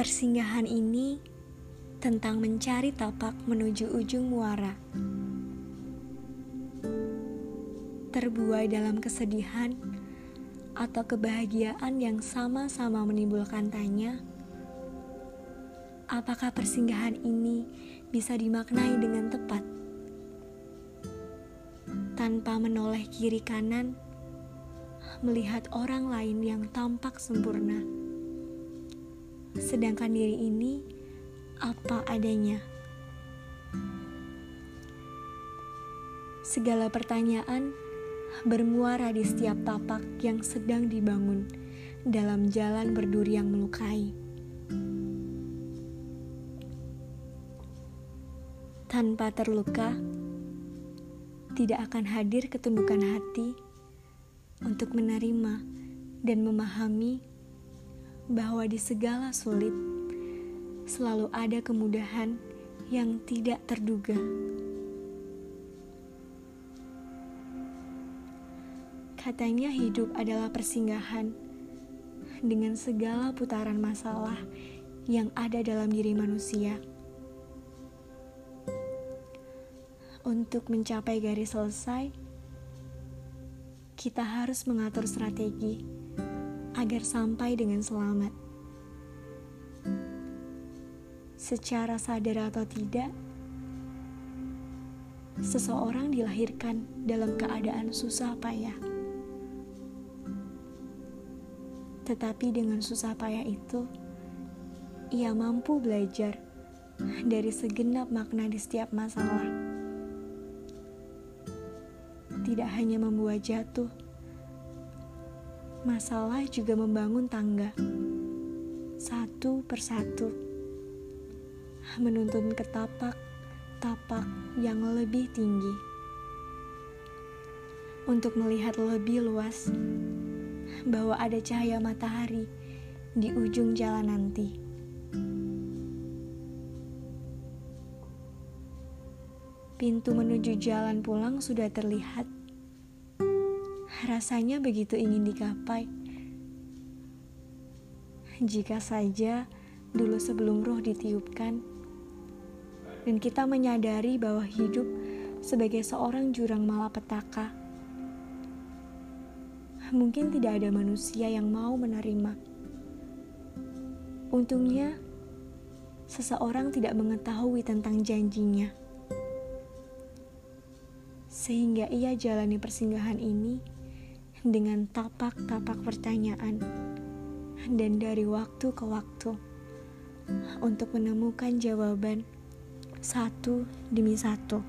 Persinggahan ini tentang mencari tapak menuju ujung muara. Terbuai dalam kesedihan atau kebahagiaan yang sama-sama menimbulkan tanya, apakah persinggahan ini bisa dimaknai dengan tepat? Tanpa menoleh kiri kanan, melihat orang lain yang tampak sempurna sedangkan diri ini apa adanya. Segala pertanyaan bermuara di setiap tapak yang sedang dibangun dalam jalan berduri yang melukai. Tanpa terluka, tidak akan hadir ketundukan hati untuk menerima dan memahami bahwa di segala sulit selalu ada kemudahan yang tidak terduga. Katanya hidup adalah persinggahan dengan segala putaran masalah yang ada dalam diri manusia. Untuk mencapai garis selesai, kita harus mengatur strategi agar sampai dengan selamat. Secara sadar atau tidak, seseorang dilahirkan dalam keadaan susah payah. Tetapi dengan susah payah itu, ia mampu belajar dari segenap makna di setiap masalah. Tidak hanya membuat jatuh, masalah juga membangun tangga. Satu persatu, menuntun ke tapak-tapak yang lebih tinggi. Untuk melihat lebih luas bahwa ada cahaya matahari di ujung jalan nanti. Pintu menuju jalan pulang sudah terlihat rasanya begitu ingin digapai. Jika saja dulu sebelum roh ditiupkan, dan kita menyadari bahwa hidup sebagai seorang jurang malapetaka, mungkin tidak ada manusia yang mau menerima. Untungnya, seseorang tidak mengetahui tentang janjinya, sehingga ia jalani persinggahan ini dengan tapak-tapak pertanyaan dan dari waktu ke waktu untuk menemukan jawaban satu demi satu.